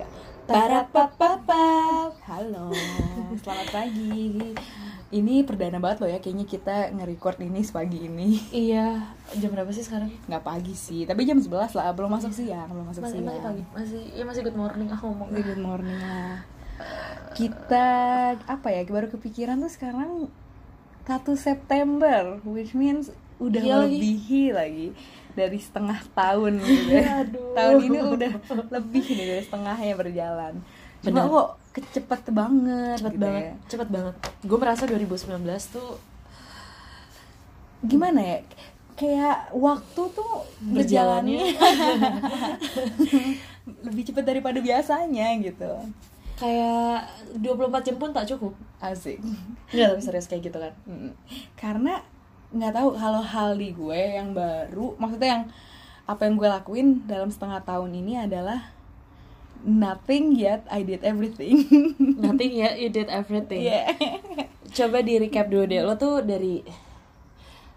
Enggak. Parapapapap. Halo, selamat pagi. Ini perdana banget loh ya, kayaknya kita nge-record ini sepagi ini. Iya, jam berapa sih sekarang? Nggak pagi sih, tapi jam 11 lah, belum masuk siang, belum masuk Masih, siang. masih pagi, masih ya masih good morning aku ngomong. Good morning lah. Kita apa ya? Baru kepikiran tuh sekarang 1 September, which means udah Iya lagi. melebihi lagi dari setengah tahun gitu ya. Aduh. Tahun ini udah lebih nih dari setengahnya berjalan. Cuma Benar. kok kecepet banget Cepet gitu banget, ya. cepet banget. Gue merasa 2019 tuh Gimana ya? Kayak waktu tuh Berjalannya. lebih cepat daripada biasanya gitu. kayak 24 jam pun tak cukup. Asik. Enggak, tapi serius kayak gitu kan. Karena nggak tahu kalau hal di gue yang baru maksudnya yang apa yang gue lakuin dalam setengah tahun ini adalah nothing yet I did everything Nothing ya, you did everything. yeah Coba di recap dulu deh, lo tuh dari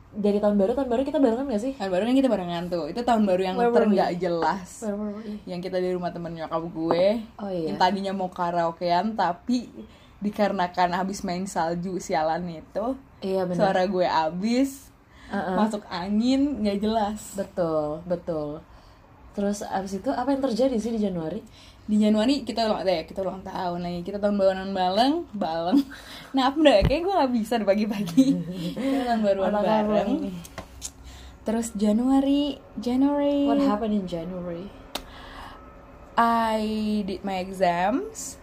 dari tahun baru tahun baru kita barengan gak sih? tahun baru kan kita barengan tuh itu tahun baru yang Where were we? nggak jelas Where were we? yang kita di rumah temen nyokap gue Oh iya. yang tadinya mau karaokean tapi dikarenakan habis main salju sialan itu Iya benar. suara gue habis Uh-uh. masuk angin nggak jelas Betul, betul. Terus abis itu apa yang terjadi sih di Januari? di Januari kita ulang eh, kita ulang tahun lagi kita tahun baruan bareng baleng nah apa deh kayak gue nggak bisa di pagi-pagi kita tahun baruan bareng terus Januari Januari What happened in January? I did my exams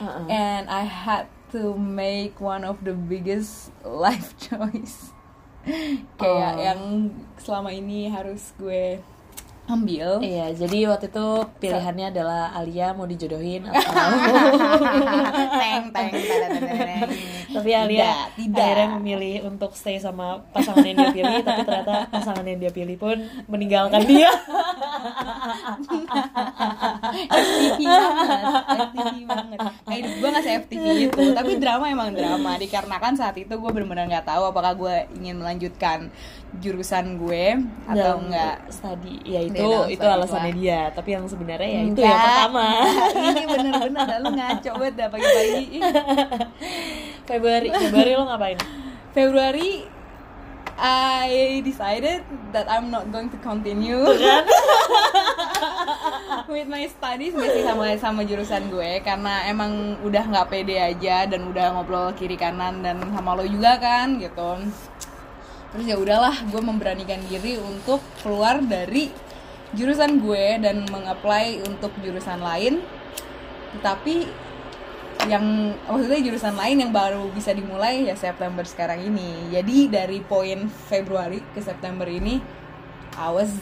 Uh-uh. and I had to make one of the biggest life choice kayak Oh. yang selama ini harus gue ambil Iya, jadi waktu itu pilihannya adalah Alia mau dijodohin atau teng teng teng, teng, teng. tapi Alia tidak, tidak. akhirnya memilih untuk stay sama pasangan yang dia pilih, tapi ternyata pasangan yang dia pilih pun meninggalkan dia. FTV banget, FTV banget. Kayak hidup gue gak se-FTV itu, tapi drama emang drama. Dikarenakan saat itu gue benar-benar nggak tahu apakah gue ingin melanjutkan jurusan gue atau Dalam enggak. Studi, ya itu dalam itu alasannya gua. dia. Tapi yang sebenarnya ya itu yang pertama. Ini bener-bener lu ngaco banget dah pagi-pagi. Februari, Februari lo ngapain? Februari I decided that I'm not going to continue with my studies nggak sih sama sama jurusan gue karena emang udah nggak pede aja dan udah ngobrol kiri kanan dan sama lo juga kan gitu terus ya udahlah gue memberanikan diri untuk keluar dari jurusan gue dan mengapply untuk jurusan lain. Tetapi yang maksudnya jurusan lain yang baru bisa dimulai ya September sekarang ini. Jadi dari poin Februari ke September ini I was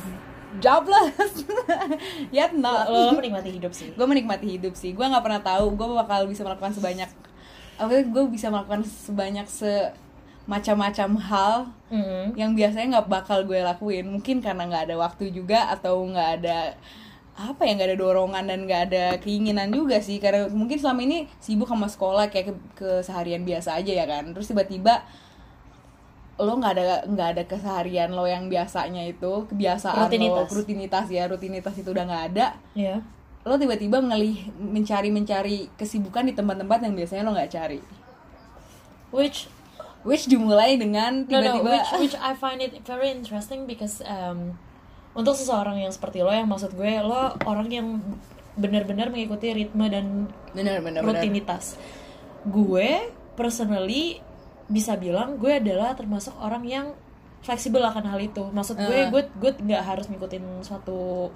jobless. Yet not. Lo, lo menikmati hidup sih. gue menikmati hidup sih. Gue nggak pernah tahu gue bakal bisa melakukan sebanyak apa gue bisa melakukan sebanyak se macam-macam hal Mm. yang biasanya nggak bakal gue lakuin mungkin karena nggak ada waktu juga atau nggak ada apa ya nggak ada dorongan dan nggak ada keinginan juga sih karena mungkin selama ini sibuk sama sekolah kayak ke, keseharian biasa aja ya kan terus tiba-tiba lo nggak ada nggak ada keseharian lo yang biasanya itu kebiasaan Rutinitas. lo rutinitas ya rutinitas itu udah nggak ada Iya. lo tiba-tiba ngelih mencari mencari kesibukan di tempat-tempat yang biasanya lo nggak cari Which which dimulai dengan no no tiba-tiba which which I find it very interesting because um, untuk seseorang yang seperti lo yang maksud gue lo orang yang benar-benar mengikuti ritme dan bener bener bener rutinitas. Gue personally bisa bilang gue adalah termasuk orang yang fleksibel akan hal itu. Maksud gue Ah. gue gue nggak harus ngikutin suatu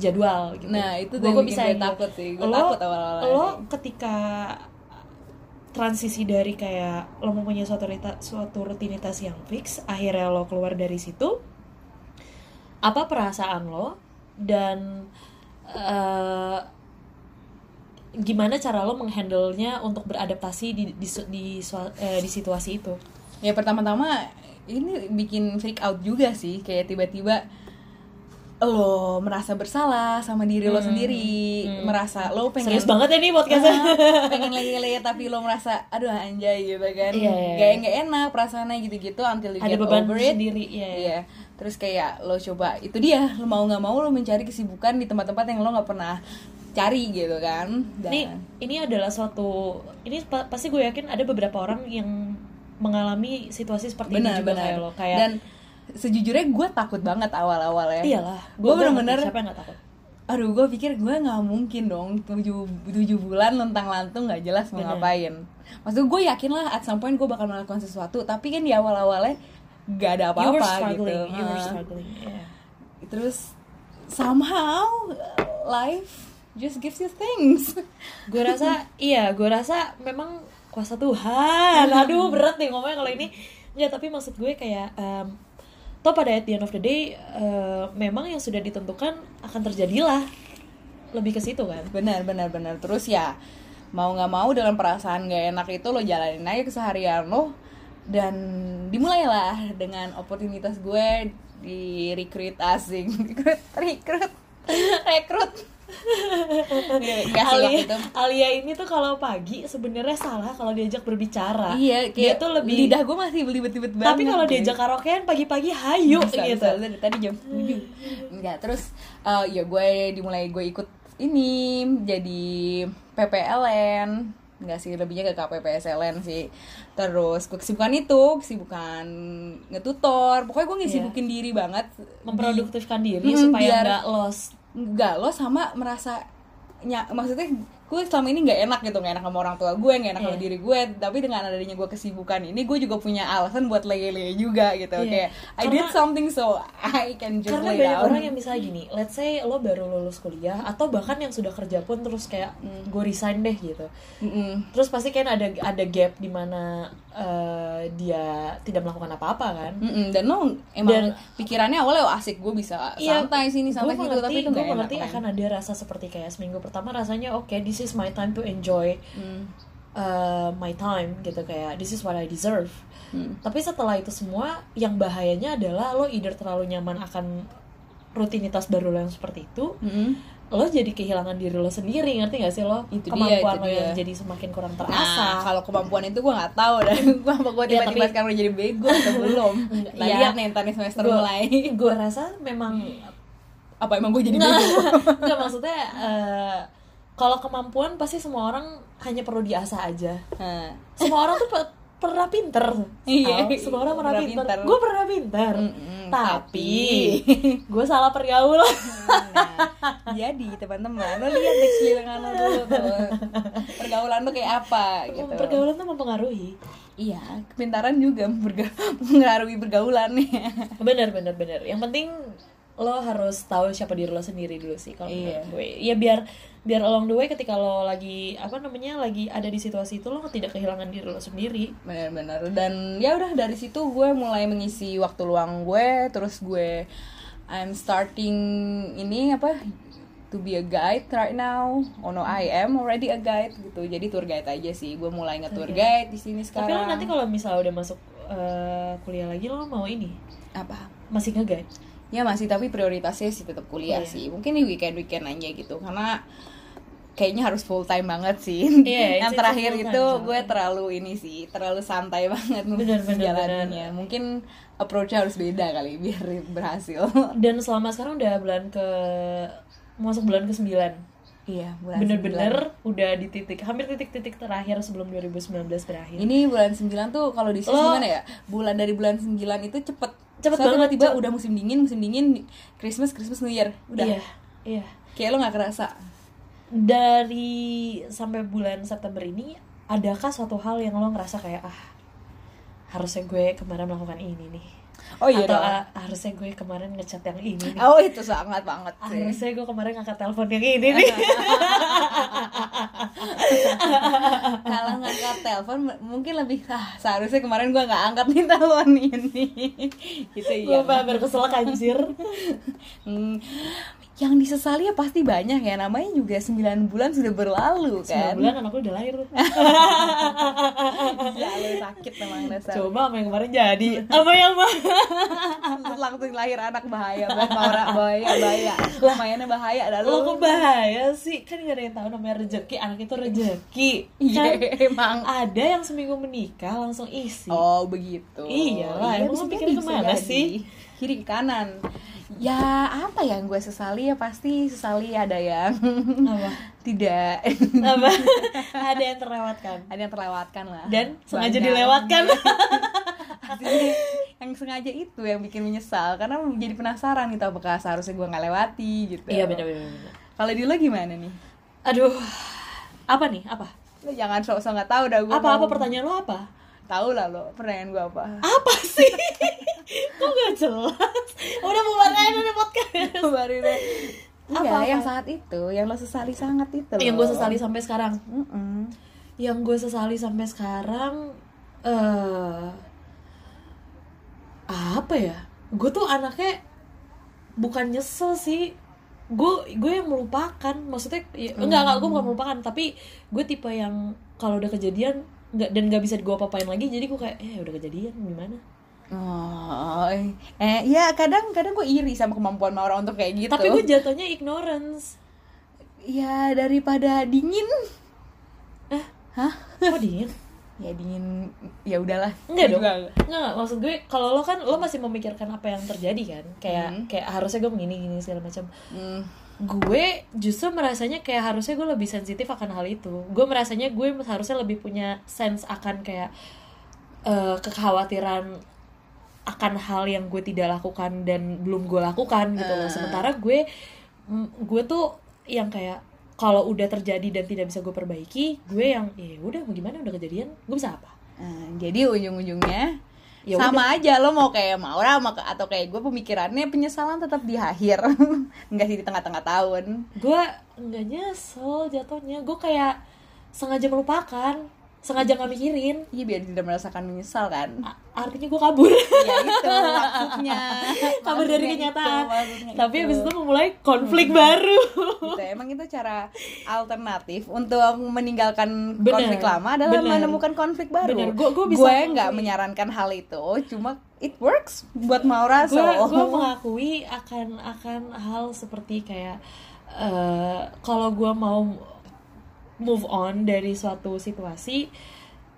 jadwal gitu. Nah, itu gue, gue bisa gue takut sih. Gue lo, takut awal-awal lo ketika transisi dari kayak lo mempunyai suatu rita, suatu rutinitas yang fix akhirnya lo keluar dari situ apa perasaan lo? Dan eh, gimana cara lo menghandle-nya untuk beradaptasi di di di, sua- eh, di situasi itu? Ya pertama-tama ini bikin freak out juga sih kayak tiba-tiba lo merasa bersalah sama diri lo sendiri merasa lo pengen serius banget ya nih podcastnya. Ah, pengen lele tapi lo merasa aduh anjay gitu kan. Iya, iya, kayak iya. nggak enak perasaannya gitu-gitu until you ada get beban over it. sendiri ya Iya. terus kayak lo coba itu dia lo mau nggak mau lo mencari kesibukan di tempat-tempat yang lo nggak pernah cari gitu kan. Dan- Ini ini adalah suatu ini pa- pasti gue yakin ada beberapa orang yang mengalami situasi seperti ini benar juga benar. kayak lo. Kayak dan sejujurnya gue takut banget awal-awal ya iyalah gue bener-bener siapa yang gak takut? Aduh gue pikir gue nggak mungkin dong tujuh tujuh bulan lentang lantung nggak jelas mau Bener. ngapain. Maksud gue yakin lah at some point gue bakal melakukan sesuatu tapi kan di awal awalnya nggak ada you were apa-apa gitu. you were struggling yeah. terus somehow life just gives you things. Gue rasa iya gue rasa memang kuasa Tuhan. Aduh berat nih ngomongnya kalau ini. Ya tapi maksud gue kayak em, toh pada at the end of the day eh, memang yang sudah ditentukan akan terjadilah lebih ke situ kan? Benar benar benar. Terus ya mau nggak mau dengan perasaan gak enak itu lo jalanin aja keseharian lo. Dan dimulailah dengan oportunitas gue di recruit asing. Recruit recruit. rekrut Gak sih waktu Alia, itu Alia ini tuh kalau pagi sebenarnya salah kalau diajak berbicara. Iya, dia kayak tuh lebih lidah gue masih belibet-libet banget. Tapi kalau diajak karaokean pagi-pagi hayu bisa, gitu. bisa, dari tadi jam 7 Enggak, terus eh, ya gue dimulai gue ikut ini jadi PPLN Enggak sih, lebihnya ke KPPSLN sih Terus gue kesibukan itu, kesibukan ngetutor Pokoknya gue ngesibukin diri banget Memproduktifkan diri Hmm, supaya nggak lost. Lo sama merasa nya, Maksudnya gue selama ini nggak enak gitu nggak enak sama orang tua gue nggak enak sama Iya. diri gue tapi dengan adanya gue kesibukan ini gue juga punya alasan buat lele-lele juga gitu Iya. kayak I Karena- did something so I can just Karena banyak down orang yang misalnya gini, let's say lo baru lulus kuliah atau bahkan yang sudah kerja pun terus kayak Hmm. gue resign deh gitu. Mm-mm. Terus pasti kan ada ada gap di mana eh, dia tidak melakukan apa-apa kan. Mm-mm. dan lo emang Dan- pikirannya awalnya oh, asik gue bisa Iya, santai sini santai situ mengerti, tapi itu gue mengerti men. akan ada rasa seperti kayak seminggu pertama rasanya oke this is my time to enjoy Mm. uh, my time gitu kayak this is what I deserve Mm. tapi setelah itu semua yang bahayanya adalah lo either terlalu nyaman akan rutinitas baru lo yang seperti itu Mm-mm. lo jadi kehilangan diri lo sendiri ngerti gak sih lo Itu dia, kemampuan itu lo yang dia. jadi semakin kurang Nah, terasa kalau kemampuan itu gue nggak tahu dan gue apa gue Ya, tiba-tiba tapi- sekarang udah jadi bego atau belum. Nah, Ya. lihat nih ntar nih semester Gua- mulai. gue rasa memang Apa emang gue jadi nggak bego? nggak maksudnya eh, kalau kemampuan pasti semua orang hanya perlu diasah aja. Nah, semua orang tuh pe- pernah pinter. Iya, semua orang pernah, pernah pinter, pinter. gue pernah pinter. Mm-mm, tapi tapi- gue salah pergaulan Nah, jadi teman-teman lo lihat deh sekeliling lo dulu tuh. Pergaulan lo kayak apa gitu. pergaulan tuh mempengaruhi. Iya, kepintaran juga mengaruhi pergaulan. Bener bener bener. Yang penting lo harus tahu siapa diri lo sendiri dulu sih kalau Iya. gue ya biar biar along the way ketika lo lagi apa namanya lagi ada di situasi itu lo tidak kehilangan diri lo sendiri Benar-benar dan ya udah dari situ gue mulai mengisi waktu luang gue, terus gue I'm starting ini apa to be a guide right now. Oh no, I am already a guide gitu. Jadi tour guide aja sih. Gue mulai nge-tour Oke. guide di sini tapi sekarang. lo nanti kalau misalnya udah masuk eh, kuliah lagi lo mau ini apa? masih nge-guide Ya masih tapi prioritasnya sih tetap kuliah Iya. sih. Mungkin di weekend-weekend aja gitu karena kayaknya harus full time banget sih. Iya, Yang terakhir itu time, gue terlalu ini sih, terlalu santai banget Bener, menjalaninya. Mungkin approach-nya harus beda kali biar berhasil. dan selama sekarang udah bulan ke masuk bulan ke 9 Iya, bulan bener-bener udah di titik hampir titik-titik terakhir sebelum 2019 berakhir Ini bulan 9 tuh kalau di sini Lo- gimana ya? Bulan dari bulan 9 itu cepet Cepet Soalnya banget, tiba-tiba udah musim dingin, musim dingin Christmas, Christmas New Year. Udah. iya iya Kayak lo gak kerasa. dari sampai bulan September ini adakah suatu hal yang lo ngerasa kayak ah harusnya gue kemarin melakukan ini nih Oh iya atau dong. ah, harusnya gue kemarin ngechat yang ini nih Oh itu sangat banget sih. harusnya gue kemarin ngangkat telepon yang ini nih Kalau ngangkat telepon mungkin lebih ah seharusnya kemarin gua nggak angkat nih telepon ini. gitu gue ya. hampir keselak anjir Hmm, yang disesali ya pasti banyak ya namanya juga 9 bulan sudah berlalu kan. bulan anak gue udah lahir Selalu sakit memang dasar. coba sama yang kemarin jadi apa yang mah langsung lahir anak bahaya banget bahaya bahaya bahaya. Lumayannya bahaya dah lo kok bahaya sih kan gak ada yang tahu namanya rezeki anak itu rezeki Iya kan emang. ada yang seminggu menikah langsung isi Oh begitu. Iya lah, emang pikirnya jadi, bisa ke mana sih? Kiri ke kanan. Ya apa yang gue sesali ya pasti sesali ada yang apa? tidak. Apa? Ada yang terlewatkan? Ada yang terlewatkan lah. Dan sengaja Banyak. dilewatkan? Asli, yang sengaja itu yang bikin menyesal karena jadi penasaran gitu apakah seharusnya gue nggak lewati gitu. Iya benar benar kalau di lo gimana nih? Aduh apa nih? Apa? Lo jangan sok-sok nggak tahu dah gue apa apa pertanyaan lo apa tahu lah lo pertanyaan gue apa? Apa sih? Kok gak jelas? Udah bubarin udah podcast. Deh Apa, iya apa? yang saat itu yang lo sesali sangat itu yang gue sesali sampai sekarang? Mm-mm. yang gue sesali sampai sekarang eh apa ya? Gue tuh anaknya bukan nyesel sih. Gue gue yang melupakan. Maksudnya ya, enggak enggak gue bukan melupakan. Tapi gue tipe yang kalau udah kejadian nggak dan nggak bisa gue apa-apain lagi jadi gue kayak eh udah kejadian gimana Oh, eh ya kadang kadang gue iri sama kemampuan orang untuk kayak gitu. tapi gue jatuhnya ignorance ya daripada dingin. eh Hah? kok dingin Ya dingin ya udahlah. Enggak Gue dong. juga Enggak, enggak. maksud gue kalau lo kan lo masih memikirkan apa yang terjadi kan. Kayak Hmm. kayak harusnya gue begini gini segala macam. Hmm. Gue justru merasanya kayak harusnya gue lebih sensitif akan hal itu. Gue merasanya gue harusnya lebih punya sense akan kayak eh, kekhawatiran akan hal yang gue tidak lakukan dan belum gue lakukan gitu loh. Eh. Sementara gue gue tuh yang kayak kalau udah terjadi dan tidak bisa gue perbaiki, gue yang ya udah mau gimana udah kejadian, gue bisa apa? Nah, jadi ujung-ujungnya Ya sama aja lo mau kayak Maura sama atau kayak gue pemikirannya penyesalan tetap di akhir. Enggak sih di tengah-tengah tahun. Gue nggak nyesel jatuhnya. Gue kayak sengaja melupakan sengaja nggak mikirin. Iya biar tidak merasakan menyesal kan? A- artinya gue kabur. Ya itu maksudnya. Kabur dari kenyataan. itu, tapi itu. habis itu memulai konflik baru. Gitu emang itu cara alternatif untuk meninggalkan Bener, konflik lama adalah bener. menemukan konflik baru. Bener, gua- gua bisa gue nggak menyarankan hal itu cuma it works buat Maura gue so gue mengakui akan akan hal seperti kayak eh, kalau gue mau move on dari suatu situasi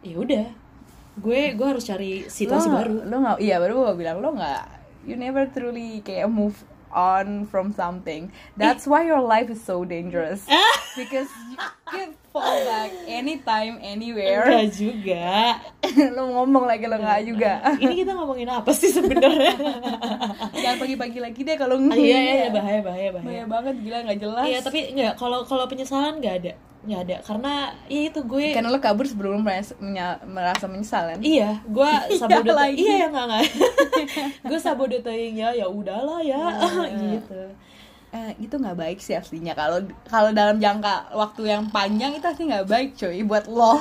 ya udah. Gue gue harus cari situasi lo, baru. lo nggak iya baru gue bilang lo nggak you never truly kayak move on from something. That's why your life is so dangerous. Because you can fall back anytime anywhere. Enggak juga. Lo ngomong lagi lo nggak juga. Ini kita ngomongin apa sih sebenarnya? Jangan pagi-pagi lagi deh kalau Ah, iya iya iya, bahaya bahaya bahaya. Bahaya banget gila nggak jelas. Iya tapi nggak kalau kalau penyesalan nggak ada nggak ada. Karena ya itu gue karena lo kabur sebelum merasa, merasa menyesal kan? Iya gue sabodo lagi. iya ya nggak nggak. Gue sabodoteingnya ya udahlah ya. Gitu. Eh, itu nggak baik sih aslinya. Kalau kalau dalam jangka waktu yang panjang itu asli nggak baik cuy buat lo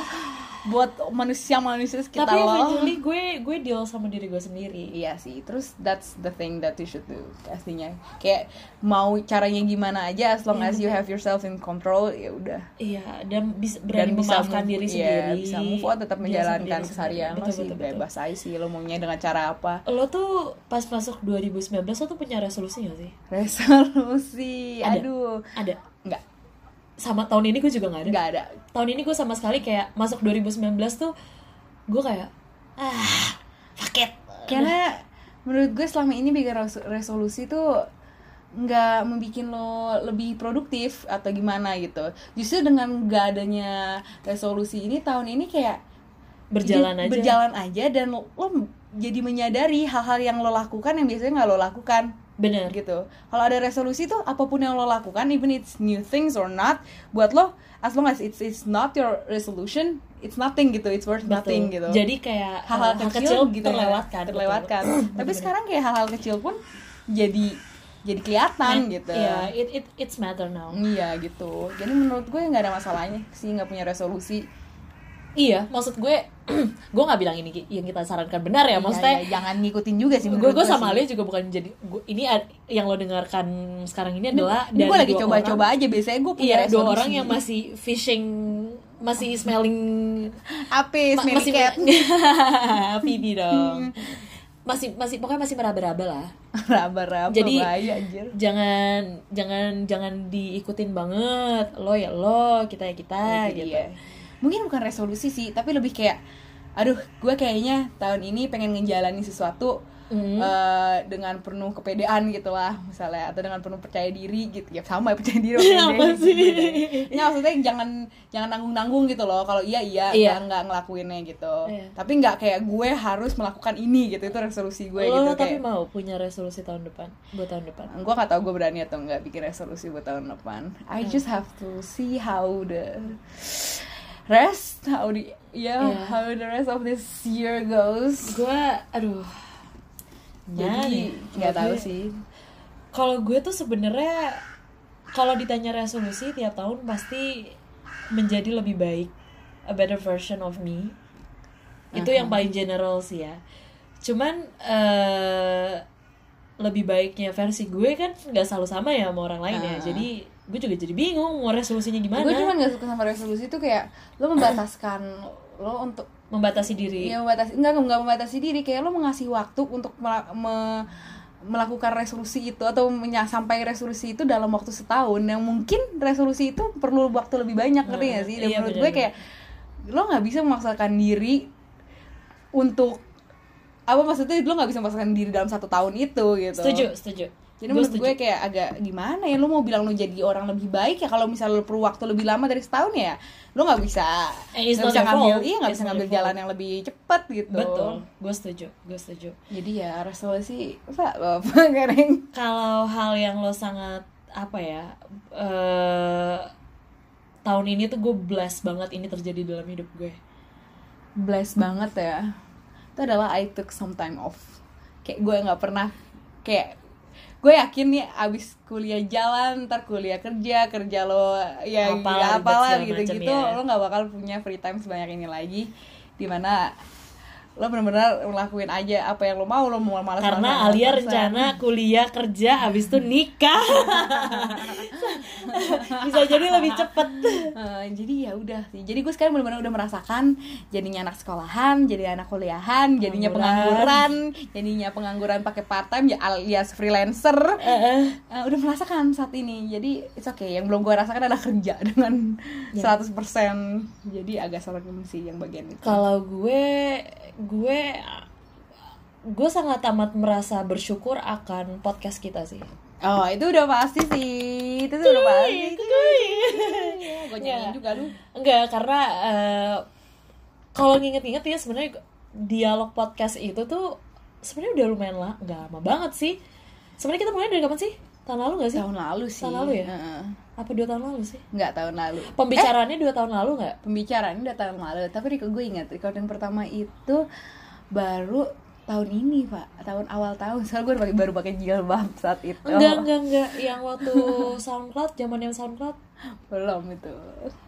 buat manusia manusia sekitar tapi lo eventually gue gue deal sama diri gue sendiri Iya sih, terus that's the thing that you should do aslinya. Kayak mau caranya gimana aja, as long as you have yourself in control, ya udah. iya dan bisa berani Dan bisa memaafkan move- diri iya, sendiri bisa move on, tetap sama menjalankan sendiri. keseharian lo sih betul, betul. bebas aja sih lo maunya dengan cara apa. lo tuh pas masuk 2019 lo tuh punya resolusi gak sih Resolusi, Ada. aduh, ada nggak, sama tahun ini gue juga nggak ada nggak ada. tahun ini gue sama sekali kayak masuk 2019 tuh gue kayak ah it Karena menurut gue selama ini bikin res- resolusi tuh nggak membuat lo lebih produktif atau gimana gitu. Justru dengan gak adanya resolusi ini tahun ini kayak berjalan aja berjalan aja dan lo, lo jadi menyadari hal-hal yang lo lakukan yang biasanya nggak lo lakukan bener. Gitu. Kalau ada resolusi tuh apa pun yang lo lakukan even it's new things or not buat lo as long as it's it's not your resolution it's nothing gitu. It's worth Betul. nothing gitu. Jadi kayak hal-hal uh, hal kecil, gitu ya, terlewatkan terlewatkan. Betul. tapi sekarang kayak hal-hal kecil pun jadi jadi kelihatan Ma- gitu. iya it, it it's matter now. Iya gitu. Jadi menurut gue nggak ada masalahnya sih nggak punya resolusi iya maksud gue gue nggak bilang ini yang kita sarankan benar ya maksudnya Iya, iya, jangan ngikutin juga sih gue gue sama. Alia juga bukan jadi gua- ini ad- yang lo dengarkan sekarang ini adalah ini gue dari lagi dua coba-coba aja biasanya gue punya iya dua orang yang masih fishing masih smelling apis ma- Mary masih Cat. Phoebe dong. Masih masih pokoknya masih meraba-raba lah. Raba-raba Jadi- bahaya anjir. jangan jangan jangan diikutin banget. Lo ya lo kita ya kita Itu gitu. dia. Mungkin bukan resolusi sih tapi lebih kayak aduh gue kayaknya tahun ini pengen ngejalanin sesuatu Hmm. eh, dengan penuh kepedean gitu lah misalnya atau dengan penuh percaya diri gitu ya sama ya percaya diri sama Apa pede sih? gitu bedanya. Ya, maksudnya jangan jangan nanggung nanggung gitu loh kalau iya iya Iya. nggak ngelakuinnya gitu Iya. tapi nggak kayak gue harus melakukan ini gitu itu resolusi gue lo gitu tapi kayak mau punya resolusi tahun depan buat tahun depan gue gak tau gue berani atau nggak bikin resolusi buat tahun depan I just have to see how the rest how the yeah, Yeah. how the rest of this year goes. Gue aduh. Jadi nggak tahu sih. Kalau gue tuh sebenarnya kalau ditanya resolusi tiap tahun pasti menjadi lebih baik a better version of me. Itu yang paling general sih ya. Cuman eh lebih baiknya versi gue kan nggak selalu sama ya sama orang lain ya. Ah. jadi gue juga jadi bingung mau resolusinya gimana. Gue cuma gak suka sama resolusi itu kayak lo membataskan lo untuk membatasi diri. Ya membatasi enggak enggak membatasi diri kayak lo mengasih waktu untuk mela- me- melakukan resolusi itu atau sampai resolusi itu dalam waktu setahun. Yang mungkin resolusi itu perlu waktu lebih banyak ngerti gak sih? Dan iya, menurut gue kayak lo nggak bisa memaksakan diri untuk apa maksudnya? Lo nggak bisa memaksakan diri dalam satu tahun itu gitu. Setuju setuju jadi menurut gue kayak agak gimana ya lo mau bilang lo jadi orang lebih baik ya kalau misalnya lo perlu waktu lebih lama dari setahun ya lo nggak bisa it's nggak bisa ngambil fault. iya nggak bisa ngambil jalan yang lebih cepat gitu. Betul. Gue setuju gue setuju. Jadi ya resolusi pak apa kering kalau hal yang lo sangat apa ya eh tahun ini tuh gue blessed banget ini terjadi dalam hidup gue. Blessed banget ya. Itu adalah I took some time off. Kayak gue nggak pernah kayak gue yakin nih abis kuliah jalan ntar kuliah kerja kerja lo ya Apalah, ya apalah gitu gitu ya. lo nggak bakal punya free time sebanyak ini lagi di mana lo benar-benar ngelakuin aja apa yang lo mau lo mau malas karena Alia rencana kuliah kerja abis itu nikah. Bisa jadi lebih cepet. Eh, jadi ya udah sih. Jadi gue sekarang benar-benar udah merasakan jadinya anak sekolahan jadi anak kuliahan jadinya Pengangguran. pengangguran jadinya pengangguran pakai part time ya alias freelancer. Eh, udah merasakan saat ini. Jadi it's okay. Yang belum gue rasakan adalah kerja dengan 100% jadi agak serem sih yang bagian itu. Kalau gue gue gue sangat amat merasa bersyukur akan podcast kita sih oh itu udah pasti sih itu tuh udah pasti gue nyanyiin Ya. juga lu Enggak, karena eh, kalau nginget-nginget ya sebenarnya dialog podcast itu tuh sebenarnya udah lumayan lah, nggak lama banget sih. Sebenarnya kita mulai dari kapan sih? Tahun lalu nggak sih? tahun lalu sih Tahun lalu ya? Heeh. Apa dua tahun lalu sih? nggak tahun lalu Pembicaraannya dua tahun lalu nggak? pembicaraan udah tahun lalu tapi gue ingat recording pertama itu baru tahun ini pak tahun awal tahun soalnya gue pakai baru pakai jilbab saat itu Enggak, enggak, enggak. Yang waktu SoundCloud, zaman yang SoundCloud. belum itu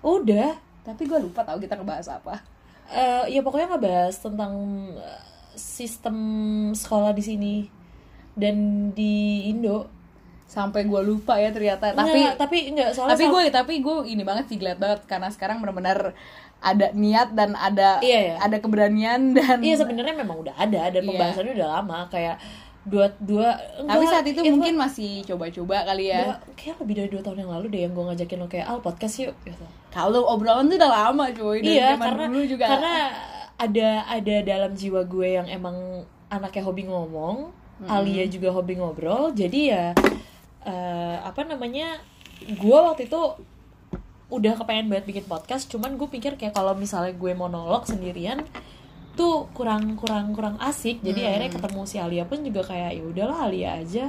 Udah. tapi gue lupa tahu kita ngebahas apa Eh ya pokoknya ngebahas tentang eh, sistem sekolah di sini dan di Indo. Sampai gue lupa ya ternyata. Tapi tapi tapi enggak soalnya tapi gue tapi gue ini banget sih glad banget. Karena sekarang benar-benar ada niat dan ada Iya, iya. ada keberanian dan Iya sebenarnya memang udah ada dan Iya. pembahasannya udah lama. Kayak dua dua tapi enggak, saat itu itu mungkin masih coba-coba kali ya. Dua- kayak lebih dari dua tahun yang lalu deh yang gue ngajakin lo kayak al podcast yuk gitu. kalau obrolan tuh udah lama cuy. Dari iya zaman karena dulu juga. karena ada ada dalam jiwa gue yang emang anaknya hobi ngomong Alia juga hobi ngobrol jadi ya eh, apa namanya gue waktu itu udah kepengen banget bikin podcast cuman gue pikir kayak kalau misalnya gue monolog sendirian tuh kurang kurang kurang asik jadi akhirnya ketemu si Alia pun juga kayak ya udahlah Alia aja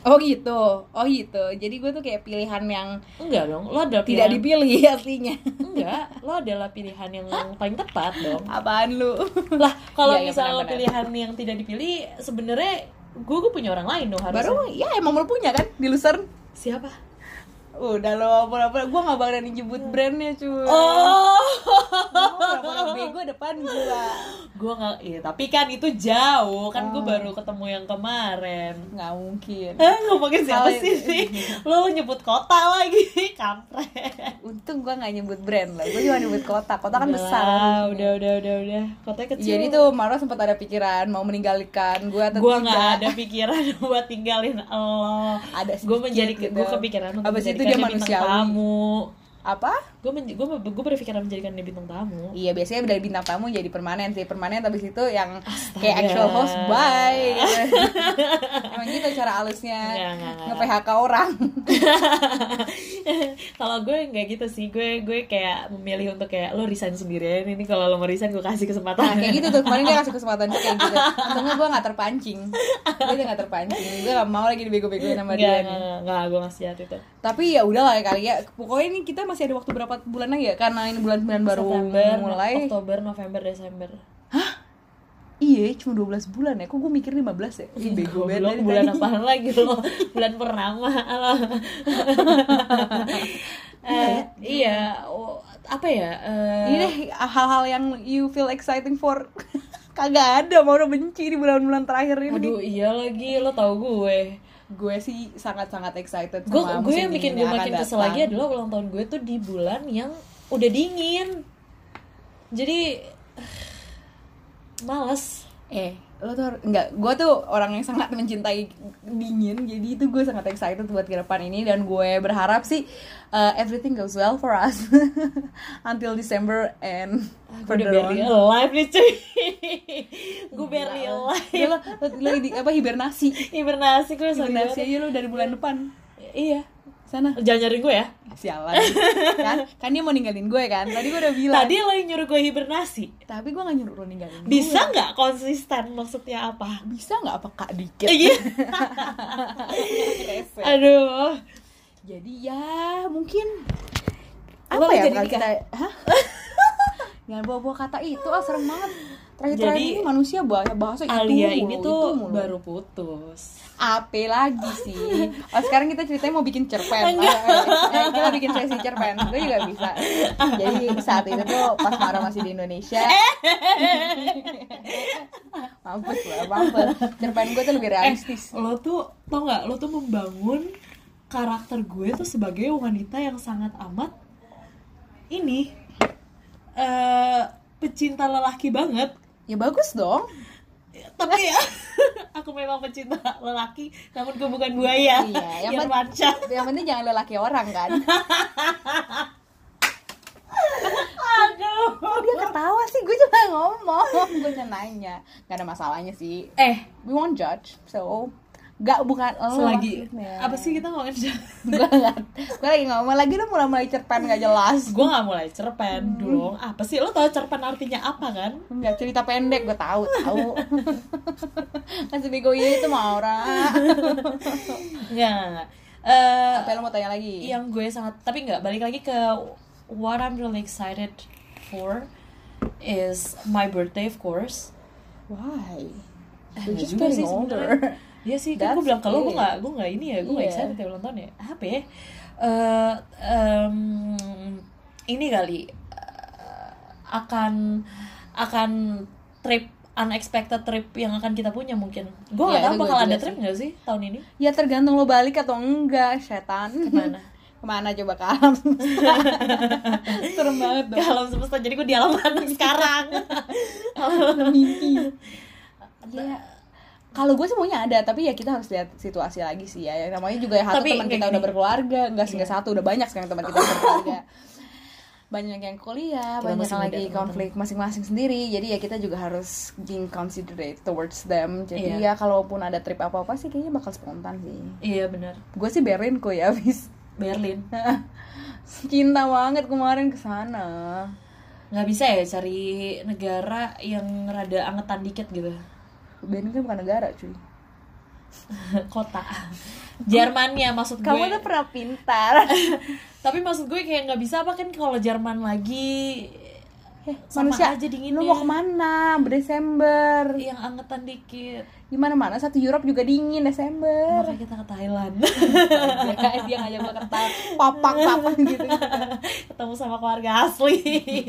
Oh gitu, oh gitu. Jadi gue tuh kayak pilihan yang enggak dong lo adalah tidak pilihan dipilih aslinya. enggak lo adalah pilihan yang paling tepat dong Apaan lu? lah kalau Iya, iya, misalnya benar-benar. pilihan yang tidak dipilih sebenarnya gue gue punya orang lain dong harusnya Baru ya emang lu punya kan di Lucerne? siapa Udah lo apa-apa, gue gak bakalan nyebut brandnya cuy. oh. Orang bego depan gua. gue nggak iya tapi kan itu jauh. Kan gue baru ketemu yang kemarin. Nggak mungkin. eh ngomongin siapa sih? sih lo nyebut kota lagi kampret. Untung gue gak nyebut brand lah. Gue cuma nyebut kota. Kota kan Udah besar. udah udah udah udah. Kotanya kecil. Jadi tuh Maro sempat ada pikiran mau meninggalkan gue atau gue nggak ada pikiran buat tinggalin lo. Ada gue menjadi gue kepikiran untuk Abis itu dia manusiawi. tamu Apa? Gue gue gue berpikiran menjadikan dia bintang tamu Iya biasanya dari bintang tamu jadi permanen sih permanen tapi itu yang Astaga. kayak actual host bye gitu. Emang gitu cara Nggak, nggak, nggak. nge PHK orang. kalau gue nggak gitu sih gue gue kayak memilih untuk kayak lo resign sendirian ini kalau lo mau resign gue kasih kesempatan Nah kayak gitu tuh kemarin dia kasih kesempatan kayak gitu. Untungnya gue gak terpancing. Gue udah gak terpancing. Gue gak mau lagi dibego-begoin sama nggak dia nggak nggak, nggak gue masih hati itu Tapi ya udahlah ya kali ya. Pokoknya ini kita masih ada waktu berapa bulan lagi ya? Karena ini bulan 9 baru September mulai. Oktober November Desember Iya, cuma 12 bulan ya. Kok gue mikir 15 ya? Ih, bego banget bulan apaan lagi lo bulan purnama lo Eh, iya oh, apa ya eh, Ini deh hal-hal yang you feel exciting for. Kagak ada, mau udah benci di bulan-bulan terakhir ini. aduh iya lagi lo tau gue gue sih sangat-sangat excited gue sama gue yang bikin gue makin kesel datang. lagi adalah ulang tahun gue tuh di bulan yang udah dingin jadi males eh lo tuh enggak gue tuh orang yang sangat mencintai dingin jadi itu gue sangat excited buat ke depan ini dan gue berharap sih uh, everything goes well for us until December and gue further udah barely on. alive nih cuy. Gue barely alive. Lo, lo, lo di, apa hibernasi. Hibernasi gue hibernasi aja lo dari bulan depan. Iya sana. Jangan nyariin gue ya. Sialan. Kan? Kan dia mau ninggalin gue kan? Tadi gue udah bilang. Tadi lo yang nyuruh gue hibernasi. Tapi gue gak nyuruh lo ninggalin gue. bisa nggak konsisten? Maksudnya apa? Bisa nggak? Apa kak dikit? Iya. Aduh. Jadi ya mungkin Lo apa ya jadi kalau nikah? kita hah jangan bawa-bawa kata itu ah serem banget. Terakhir-terakhir Jadi, ini manusia bahasa bahasa itu Alia ini itu tuh mulu. baru putus. Apa lagi sih? Oh sekarang kita ceritanya mau bikin cerpen. Eh, eh, kita bikin sesi cerpen. Gue juga bisa. Jadi saat itu tuh pas Mara masih di Indonesia. Mampus lah mampus. Cerpen gue tuh lebih realistis. lo tuh tau nggak? Lo tuh membangun karakter gue tuh sebagai wanita yang sangat amat ini eh pecinta lelaki banget. Ya bagus dong. Tapi ya aku memang pecinta lelaki namun gue bukan buaya. Iya, yang yang yang penting jangan lelaki orang kan? Aduh. Kok dia ketawa sih? Gue cuma ngomong. Gue nanya nggak ada masalahnya sih. Eh. We won't judge so Gak bukan lo selagi maksudnya. apa sih kita ngomongin gue nggak gue lagi ngomong lagi lu mulai mulai cerpen gak jelas. Gue nggak mulai cerpen dong. Apa sih? Lo tau cerpen artinya apa kan? Nggak cerita pendek gue tahu tahu. Masih bego itu mah orang nggak Eh, apa lo mau tanya lagi? yang gue sangat tapi nggak balik lagi ke what I'm really excited for is my birthday of course. Why? Eh, You're just getting older. Iya sih, kan gue bilang ke lo gue nggak gue nggak ini ya, gue nggak Iya. excited ya ulang tahun ya. Apa ya? Eh, em, ini kali eh, akan akan trip unexpected trip yang akan kita punya mungkin. Gue nggak Iya, tahu bakal ada sih. trip nggak sih tahun ini? ya tergantung lo balik atau enggak setan Ke mana? ke mana coba ke alam semesta? serem banget Ke dong alam semesta. Jadi gue di alam mana sekarang? mimpi ya kalau gue semuanya ada tapi ya kita harus lihat situasi lagi sih ya. Yang namanya juga ya satu teman kayak kita gini. udah berkeluarga enggak sih nggak satu udah banyak sekarang teman kita berkeluarga. Banyak yang kuliah Kita banyak yang lagi konflik masing-masing sendiri. Jadi ya kita juga harus being considerate towards them. Jadi Iya. ya kalaupun ada trip apa apa sih kayaknya bakal spontan sih. Iya benar. gue sih Berlin kok ya habis Berlin. cinta banget kemarin ke sana. Nggak bisa ya cari negara yang rada angetan dikit gitu Berlin kan bukan negara cuy. Kota. Jermannya maksud gue. kamu tuh pernah pintar. Tapi maksud gue kayak nggak bisa apa kan kalau Jerman lagi Eh, sama manusia aja dinginnya. lu mau ke mana? Desember. Yang angetan dikit. Gimana mana? Satu Europe juga dingin Desember. Makanya kita ke Thailand. Guys, dia ngajak gue ke papak papak gitu, ketemu sama keluarga asli.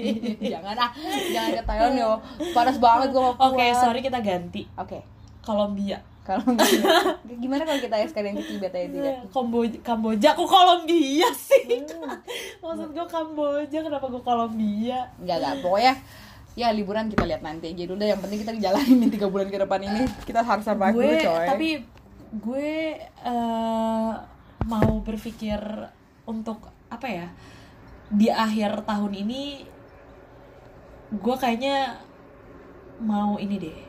Jangan ah. Jangan ke Thailand yo. Panas banget gue mau oke keluar. sorry kita ganti. Oke. Kolombia kalau gimana kalau kita sekalian ke Tibet aja tidak Kamboja Kamboja kok Kolombia sih Hmm. maksud gue Kamboja kenapa gue Kolombia Enggak, enggak. Pokoknya ya liburan kita lihat nanti aja dulu deh. Yang penting kita jalanin tiga bulan ke depan ini. Kita harus survive gue dulu coy. tapi gue eh, mau berpikir untuk apa ya di akhir tahun ini gue kayaknya mau ini deh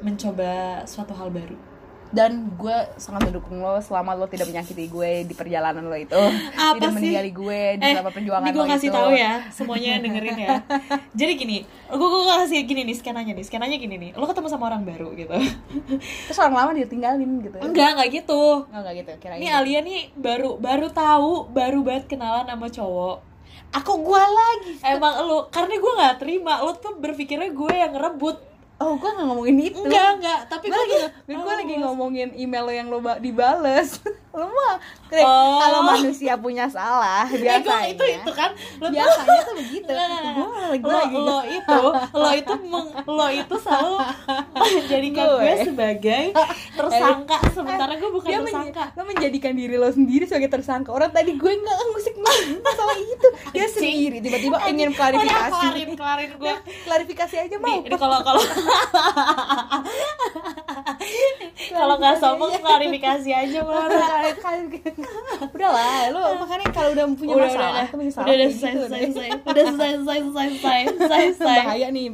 mencoba suatu hal baru. Dan gue sangat mendukung lo selama lo tidak menyakiti gue di perjalanan lo itu. Apa tidak sih? meninggali gue di selama perjuangan ini gue lo kasih tahu ya semuanya dengerin ya. Jadi gini gue gue kasih gini nih skenanya nih skenanya gini nih. Lo ketemu sama orang baru gitu. Terus orang lama dia tinggalin gitu enggak enggak gitu. Oh, enggak gitu kira ini Alia nih baru baru tahu baru banget kenalan sama cowok. Aku gue lagi. Emang lo karena gue nggak terima lo tuh berpikirnya gue yang ngerebut oh gue nggak ngomongin itu. Enggak enggak tapi gue lagi gue lagi Oh, ngomongin email lo yang lo ba- dibales lo mah Oh. kalau manusia punya salah Eh, biasanya itu itu kan? Lo biasanya tuh begitu. Nggak, gue lagi lo, lagi. lo itu lo itu meng- lo itu selalu menjadikan gue, Gue. sebagai tersangka. sementara gue bukan dia tersangka. lo menjadikan diri lo sendiri sebagai tersangka. Orang tadi gue nggak ngusik masalah itu. Dia sendiri tiba-tiba ingin klarifikasi. kelarin kelarin gue klarifikasi aja mau. kalau kalau. Kalau nggak sombong klarifikasi aja mah udah lah lo makanya kalau udah punya udah masalah udah udah udah kayak selesai gitu selesai selesai udah selesai selesai selesai selesai selesai. Bahaya nih